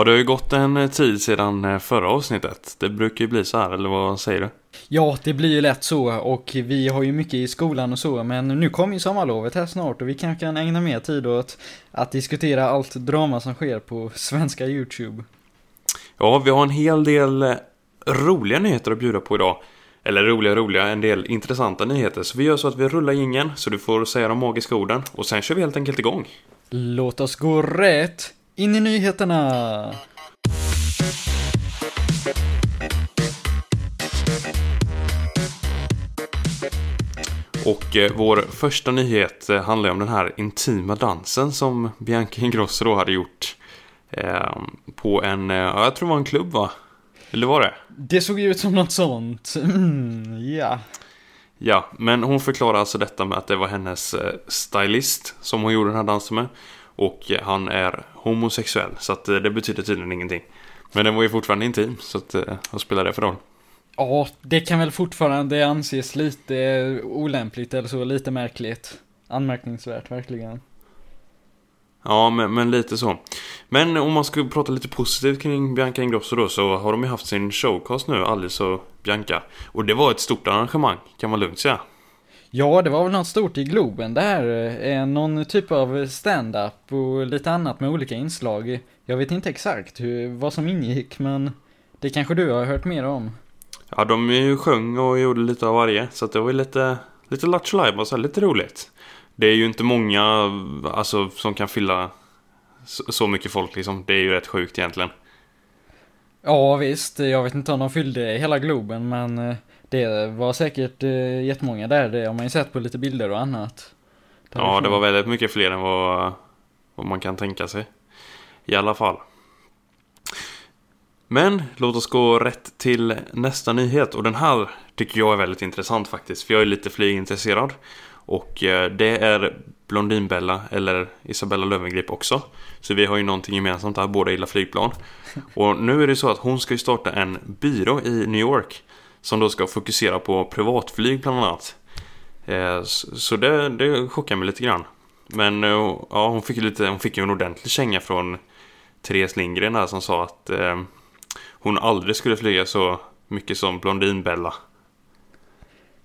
Ja, det har ju gått en tid sedan eh, förra avsnittet. Det brukar ju bli så här, eller vad säger du? Ja, det blir ju lätt så och vi har ju mycket i skolan och så, men nu kommer ju sommarlovet här snart och vi kanske kan ägna mer tid åt att diskutera allt drama som sker på svenska YouTube. Ja, vi har en hel del eh, roliga nyheter att bjuda på idag. Eller roliga, roliga, en del intressanta nyheter. Så vi gör så att vi rullar ingen så du får säga de magiska orden. Och sen kör vi helt enkelt igång. Låt oss gå rätt in i nyheterna! Och eh, vår första nyhet eh, handlar om den här intima dansen som Bianca Ingrosso då hade gjort. Eh, på en, eh, ja, jag tror det var en klubb va? Eller var det? Det såg ju ut som något sånt. Mm, ja. Ja, men hon förklarar alltså detta med att det var hennes eh, stylist som hon gjorde den här dansen med. Och eh, han är homosexuell, så att eh, det betyder tydligen ingenting. Men den var ju fortfarande intim, så att, eh, vad spelar det för roll? Ja, det kan väl fortfarande anses lite olämpligt eller så, lite märkligt. Anmärkningsvärt, verkligen. Ja, men, men lite så. Men om man ska prata lite positivt kring Bianca Ingrosso då så har de ju haft sin showcast nu, Alice och Bianca. Och det var ett stort arrangemang, kan man lugnt säga. Ja, det var väl något stort i Globen det här. Eh, någon typ av stand-up och lite annat med olika inslag. Jag vet inte exakt hur, vad som ingick, men det kanske du har hört mer om. Ja, de ju sjöng och gjorde lite av varje, så det var ju lite, lite Lattjo och så här, lite roligt. Det är ju inte många alltså, som kan fylla så, så mycket folk liksom. Det är ju rätt sjukt egentligen. Ja, visst. Jag vet inte om de fyllde hela Globen, men eh, det var säkert eh, jättemånga där. Det har man ju sett på lite bilder och annat. Ja, det var väldigt mycket fler än vad, vad man kan tänka sig. I alla fall. Men låt oss gå rätt till nästa nyhet. Och den här tycker jag är väldigt intressant faktiskt. För jag är lite flygintresserad. Och eh, det är Blondinbella eller Isabella Löwengrip också. Så vi har ju någonting gemensamt här, båda gillar flygplan. Och nu är det så att hon ska ju starta en byrå i New York. Som då ska fokusera på privatflyg bland annat. Eh, så det, det chockar mig lite grann. Men eh, ja, hon fick ju lite, hon fick ju en ordentlig känga från Therese Lindgren där som sa att eh, hon aldrig skulle flyga så mycket som Blondinbella.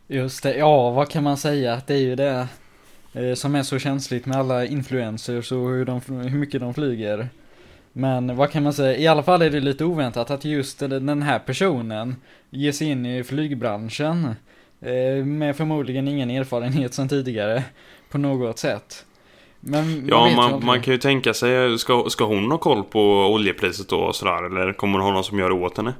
Just det, ja vad kan man säga? Det är ju det eh, som är så känsligt med alla influencers och hur, de, hur mycket de flyger. Men vad kan man säga? I alla fall är det lite oväntat att just den här personen ger sig in i flygbranschen. Eh, med förmodligen ingen erfarenhet sedan tidigare. På något sätt. Men Ja, man, man kan ju tänka sig, ska, ska hon ha koll på oljepriset då och sådär? Eller kommer hon ha någon som gör det åt henne?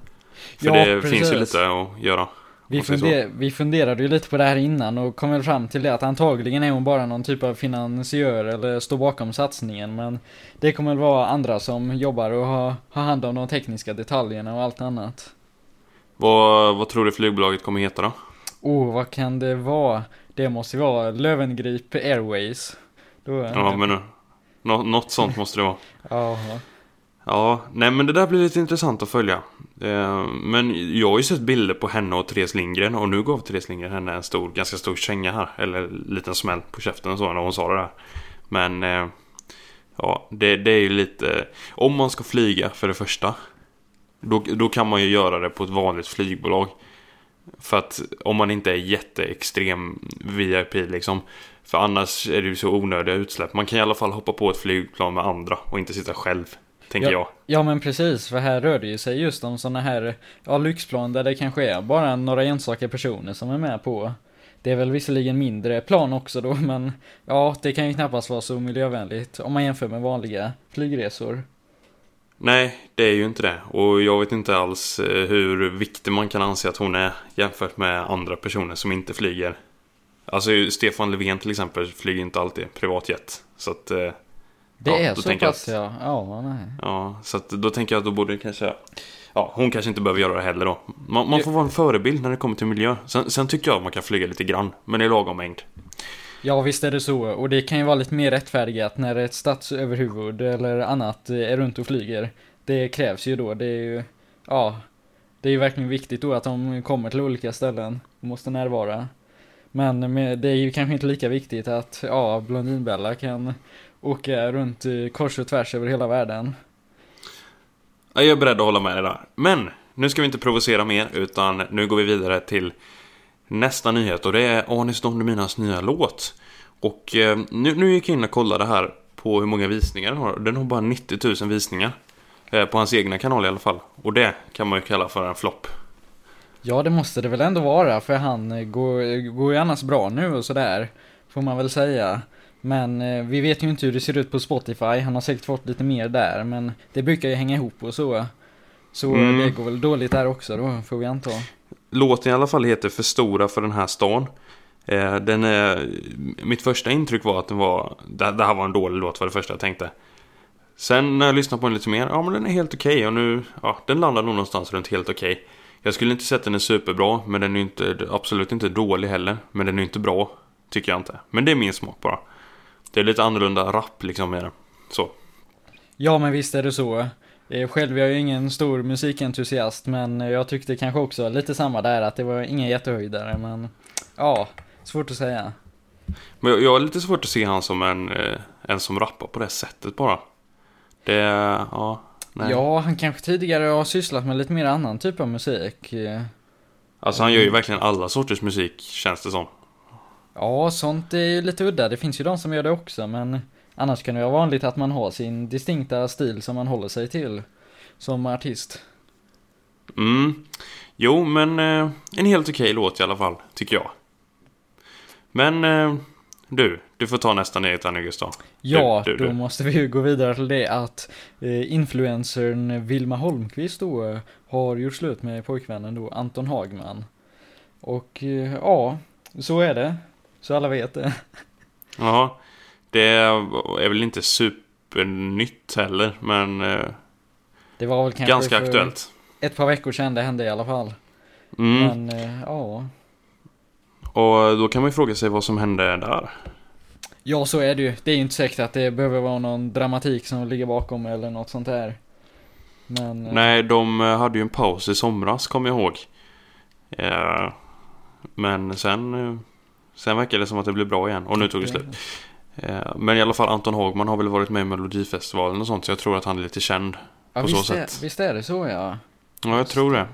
För Ja, det precis. finns ju lite att göra. Vi, funder, vi funderade ju lite på det här innan och kom väl fram till det att antagligen är hon bara någon typ av finansiör eller står bakom satsningen men det kommer väl vara andra som jobbar och har, har hand om de tekniska detaljerna och allt annat. Vad, vad tror du flygbolaget kommer heta då? Oh, vad kan det vara? Det måste ju vara Lövengrip Airways. Då, Ja, men nå, något sånt måste det vara. Ja, Ja, nej men det där blir lite intressant att följa. Eh, Men jag har ju sett bilder på henne och Therese Lindgren och nu gav Therese Lindgren henne en stor, ganska stor känga här. Eller en liten smäll på käften och så när hon sa det där. Men eh, ja, det, det är ju lite... Om man ska flyga för det första. Då, då kan man ju göra det på ett vanligt flygbolag. För att om man inte är jätteextrem VIP liksom. För annars är det ju så onödiga utsläpp. Man kan i alla fall hoppa på ett flygplan med andra och inte sitta själv. Tänker jag. ja men precis, för här rör det ju sig just om sådana här, ja lyxplan där det kanske är bara några enstaka personer som är med på. Det är väl visserligen mindre plan också då, men ja, det kan ju knappast vara så miljövänligt om man jämför med vanliga flygresor. Nej, det är ju inte det. Och jag vet inte alls eh, hur viktig man kan anse att hon är jämfört med andra personer som inte flyger. Alltså Stefan Löfven till exempel flyger inte alltid privatjet. Så att, eh, Det Ja, är så pass ja, ja, nej. ja, så att då tänker jag att då borde kanske... Ja, hon kanske inte behöver göra det heller då. Man, man får vara en förebild när det kommer till miljö. Sen, sen tycker jag att man kan flyga lite grann, men i lagom mängd. Ja, visst är det så. Och det kan ju vara lite mer rättfärdigat när ett statsöverhuvud eller annat eh, är runt och flyger. Det krävs ju då. Det är ju, ja, det är ju verkligen viktigt då att de kommer till olika ställen och måste närvara. Men det är ju kanske inte lika viktigt att, ja, Blondinbella kan åka runt eh, kors och tvärs över hela världen. Ja, Jag är beredd att hålla med dig där. Men nu ska vi inte provocera mer utan nu går vi vidare till nästa nyhet och det är Anis Don Deminas nya låt. Och eh, nu, nu gick jag in och kollade här på hur många visningar den har. Den har bara 90 000 visningar. Eh, på hans egna kanal i alla fall. Och det kan man ju kalla för en flopp. Ja, det måste det väl ändå vara, för han eh, går, går ju annars bra nu och sådär. Får man väl säga. Men eh, vi vet ju inte hur det ser ut på Spotify, han har säkert fått lite mer där, men det brukar ju hänga ihop och så. Så Mm. det går väl dåligt där också då, får vi anta. Låten i alla fall heter För stora för den här stan. Eh, den är, mitt första intryck var att den var, det, det här var en dålig låt var det första jag tänkte. Sen när jag lyssnade på den lite mer, ja men den är helt okej och nu, ja den landar nog någonstans runt helt okej. Jag skulle inte säga att den är superbra, men den är inte, absolut inte dålig heller. Men den är inte bra, tycker jag inte. Men det är min smak bara. Det är lite annorlunda rap liksom med den. Så. Ja, men visst är det så. Eh, Själv är jag ju ingen stor musikentusiast, men jag tyckte kanske också lite samma där, att det var ingen jättehöjdare, men ja, svårt att säga. Men jag, jag har lite svårt att se han som en, eh, en som rappar på det sättet bara. Det, ja, nej. Ja, han kanske tidigare har sysslat med lite mer annan typ av musik. Alltså han gör ju verkligen alla sorters musik känns det som. Ja, sånt är ju lite udda. Det finns ju de som gör det också, men annars kan det vara vanligt att man har sin distinkta stil som man håller sig till som artist. Mm. Jo, men eh, en helt okej låt i alla fall, tycker jag. Men eh, du, du får ta nästa nyhet här nu Gustav. Ja, Du, du, då du. måste vi ju gå vidare till det att eh, influencern Vilma Holmqvist då eh, har gjort slut med pojkvännen då Anton Hagman. Och eh, ja, så är det. Så alla vet det. Ja, det är väl inte supernytt heller, men eh, Det var väl kanske ganska aktuellt. ett par veckor sedan det hände i alla fall. Mm. Men eh, ja. Och då kan man ju fråga sig vad som hände där. Ja, så är det ju. Det är ju inte säkert att det behöver vara någon dramatik som ligger bakom eller något sånt där. Men... eh, Nej, de hade ju en paus i somras, kommer jag ihåg. Men sen, sen verkar det som att det blev bra igen och nu tog det slut. Eh, men i alla fall Anton Hagman har väl varit med i Melodifestivalen och sånt så jag tror att han är lite känd. Ja, på så visst, sätt. Är, visst är det så ja. Ja, jag tror det.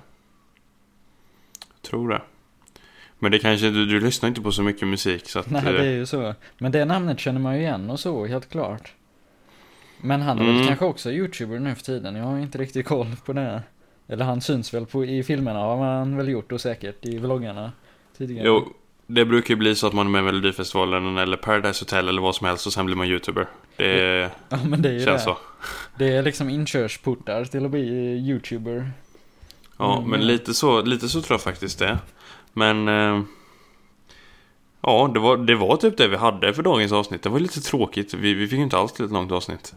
Jag tror det. Men det kanske, du, du lyssnar inte på så mycket musik så att... Nej, eh, det är ju så. Men det namnet känner man ju igen och så, helt klart. Men han är Mm. väl kanske också youtuber nu för tiden, jag har inte riktigt koll på det. Eller han syns väl på, i filmerna har han väl gjort och säkert i vloggarna tidigare. Jo, det brukar ju bli så att man är med i Melodifestivalen eller Paradise Hotel eller vad som helst och sen blir man youtuber. Det Ja men det är ju känns det. så. Det är liksom inkörsportar till att bli youtuber. Ja, Mm, men lite så, lite så tror jag faktiskt det. Men... Eh, ja, det var, det var typ det vi hade för dagens avsnitt. Det var lite tråkigt. Vi, vi fick ju inte alls till ett långt avsnitt.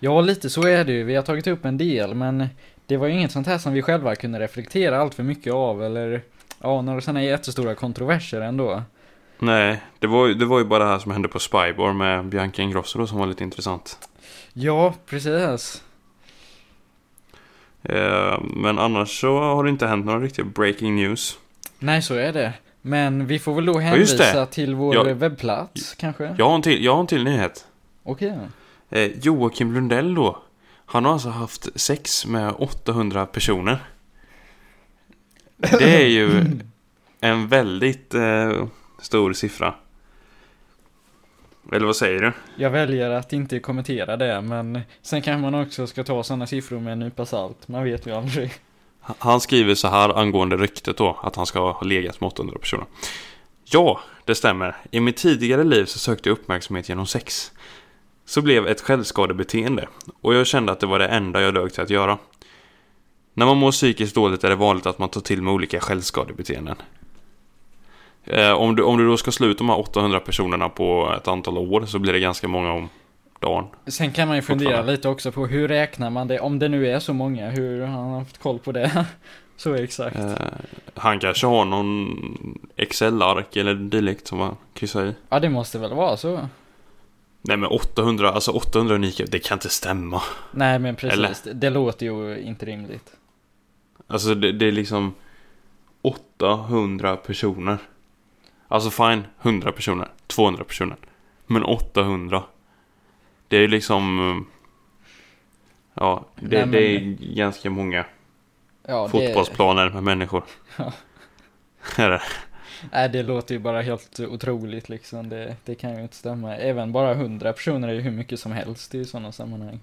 Ja, lite så är det ju. Vi har tagit upp en del, men det var ju inget sånt här som vi själva kunde reflektera allt för mycket av, eller ja, några sådana jättestora kontroverser ändå. Nej, det var, ju- det var ju bara det här som hände på Spybar med Bianca Ingrosso då som var lite intressant. Ja, precis. Eh, men annars så har det inte hänt några riktiga breaking news. Nej, så är det. Men vi får väl då Ja, hänvisa till vår Ja. webbplats, kanske? Jag har en till, jag har en till nyhet. Okej. Eh, Joakim Lundell då. Han har alltså haft sex med 800 personer. Det är ju en väldigt eh, stor siffra. Eller vad säger du? Jag väljer att inte kommentera det, men sen kanske man också ska ta sådana siffror med en nypa salt. Man vet ju aldrig. Han skriver så här angående ryktet då, att han ska ha legat med 800 personer. Ja, det stämmer. I mitt tidigare liv så sökte jag uppmärksamhet genom sex. Så blev ett självskadebeteende och jag kände att det var det enda jag dög till att göra. När man mår psykiskt dåligt är det vanligt att man tar till med olika självskadebeteenden. Eh, om, du, om du då ska slå ut de här 800 personerna på ett antal år så blir det ganska många om dagen. Sen kan man ju fundera lite också på hur räknar man det, om det nu är så många, hur har han haft koll på det? så exakt. Eh, han kanske har någon Excel-ark eller dylikt som han kryssar i. Ja, det måste väl vara så. Nej men 800, alltså 800 unika, det kan inte stämma. Nej, men precis. Eller? Det låter ju inte rimligt. Alltså det, det är liksom 800 personer. Alltså fine, 100 personer, 200 personer. Men 800. Det är liksom... eh, Ja, det, Nej, men- det är ganska många Ja, det, fotbollsplaner med människor. Ja. Är det? nej, det låter ju bara helt otroligt liksom. Det, det kan ju inte stämma. Även bara 100 personer är ju hur mycket som helst i sådana sammanhang.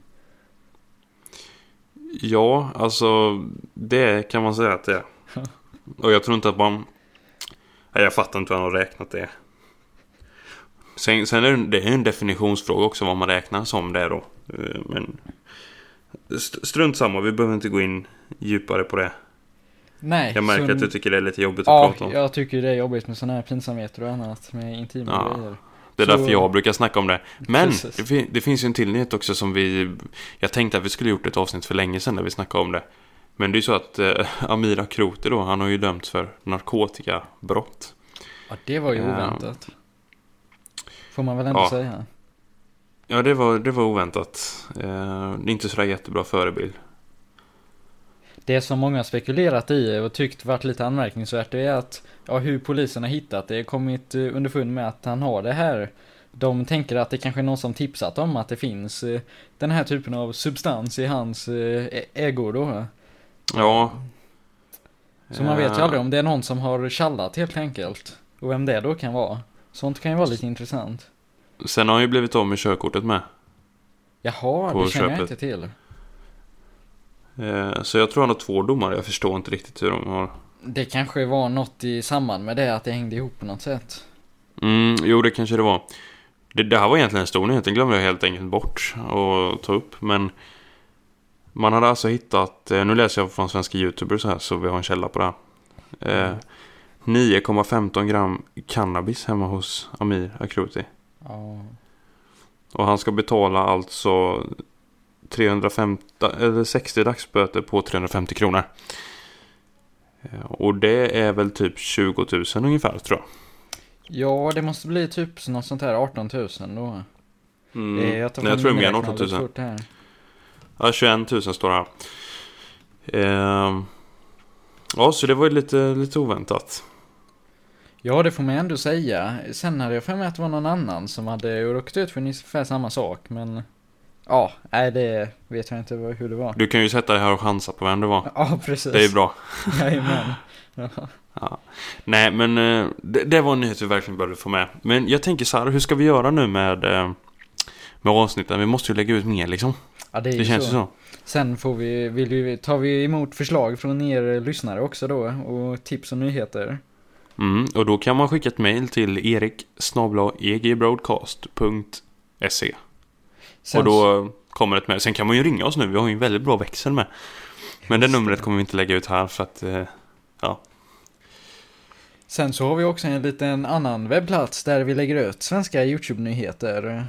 Ja, alltså det kan man säga att det är. Och jag tror inte att man... Nej, jag fattar inte vad de har räknat det. Sen, sen är det, en definitionsfråga också vad man räknar som det då. Eh, Men st- strunt samma, vi behöver inte gå in djupare på det. Nej, Jag märker så- att du tycker det är lite jobbigt att Ja, prata om. jag tycker det är jobbigt med sådana här pinsamheter och annat med intima Ja. grejer. Det är så- därför jag brukar snacka om det. Men det, det finns ju en till nyhet också som vi... Jag tänkte att vi skulle gjort ett avsnitt för länge sedan där vi snackade om det. Men det är ju så att eh, Amira Krote då, han har ju dömts för narkotikabrott. Ja, det var ju Ja. oväntat. Får man väl ändå Ja. säga. Ja, det var, det var oväntat. Eh, det är inte sådär jättebra förebild. Det som många spekulerat i och tyckt varit lite anmärkningsvärt det är att ja, hur polisen har hittat det, kommit eh, underfund med att han har det här. De tänker att det kanske är någon som tipsat om att det finns eh, den här typen av substans i hans eh, ägor då. Ja. Så man vet ju aldrig om det är någon som har tjallat helt enkelt. Och vem det då kan vara. Sånt kan ju vara lite intressant. Sen har han ju blivit av med körkortet med. Jaha, På det känner jag köpet. inte till. Eh, så jag tror han har två domar. Jag förstår inte riktigt hur de har... Det kanske var något i samband med det, att det hängde ihop på något sätt. Mm, jo, det kanske det var. Det, det här var egentligen en stor nyhet. Den glömde jag helt enkelt bort att ta upp. Men man hade alltså hittat, eh, nu läser jag från svenska youtubers här så vi har en källa på det här. Eh, 9,15 gram cannabis hemma hos Amir Akroti. Ja. Och han ska betala alltså 350, eller 60 dagsböter på 350 kronor. Eh, Och det är väl typ 20 000 ungefär tror jag. Ja, det måste bli typ något sånt här 18 000 då. Mm. Det är- jag Nej, jag tror mer än miniräknaren 18 000. lite fort här. Ja, 21 000 står det här. Ehm, ja, så det var ju lite, lite oväntat. Ja, det får man ändå säga. Sen hade jag för mig att det var någon annan som hade råkat ut för ungefär samma sak, men... Ja, nej det vet jag inte hur det var. Du kan ju sätta dig här och chansa på vem det var. Ja, precis. Det är bra. Jajamän. Ja. Ja. Nej, men eh, det, det var en nyhet vi verkligen behövde få med. Men jag tänker så här, hur ska vi göra nu med, eh, med avsnitten? Vi måste ju lägga ut mer liksom. ja, det är Det känns ju så. så. Sen får vi, vill vi, tar vi emot förslag från er lyssnare också då, och tips och nyheter. Mm, och då kan man skicka ett mail till erik egbroadcast.se Sen Och då kommer ett mail. Sen kan man ju ringa oss nu, vi har ju en väldigt bra växel med. Men det numret kommer vi inte lägga ut här för att eh, Sen så har vi också en liten annan webbplats där vi lägger ut svenska YouTube-nyheter.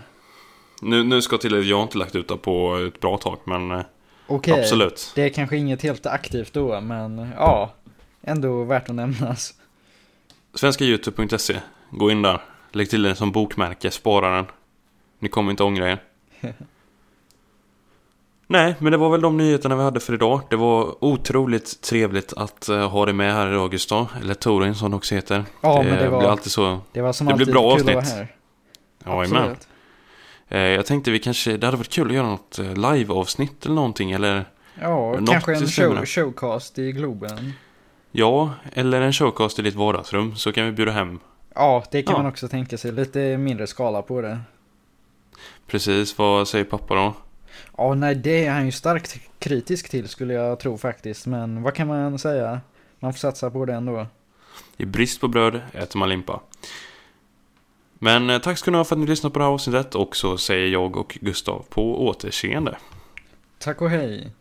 Nu, nu ska till att jag inte lagt ut det på ett bra tag, men eh, Okej, absolut. det är kanske inget helt aktivt då, men ja, ändå värt att nämnas. Svenskayoutube.se. Gå in där. Lägg till den som bokmärke, spara den. Ni kommer inte ångra er. Nej, men det var väl de nyheterna vi hade för idag. Det var otroligt trevligt att eh, ha dig med här idag, Gustav. Eller Torin som det också heter. Ja, men det blir var, alltid så. det var som det blir alltid bra kul att vara avsnitt. här. Jajamän. Absolut. Eh, jag tänkte vi kanske, det hade varit kul att göra något eh, live-avsnitt eller någonting. Eller Ja, Något kanske en i show, det. showcast i Globen. ja, eller en showcast i ditt vardagsrum. Så kan vi bjuda hem Ja, det kan Ja. man också tänka sig. Lite mindre skala på det. Precis vad säger pappa då. Ja, nej, det är han ju starkt kritisk till skulle jag tro faktiskt. Men vad kan man säga? Man får satsa på det ändå. I brist på bröd äter man limpa. Men eh, tack ska ni ha för att ni lyssnade på det här avsnittet och så säger jag och Gustav på återseende. Tack och hej.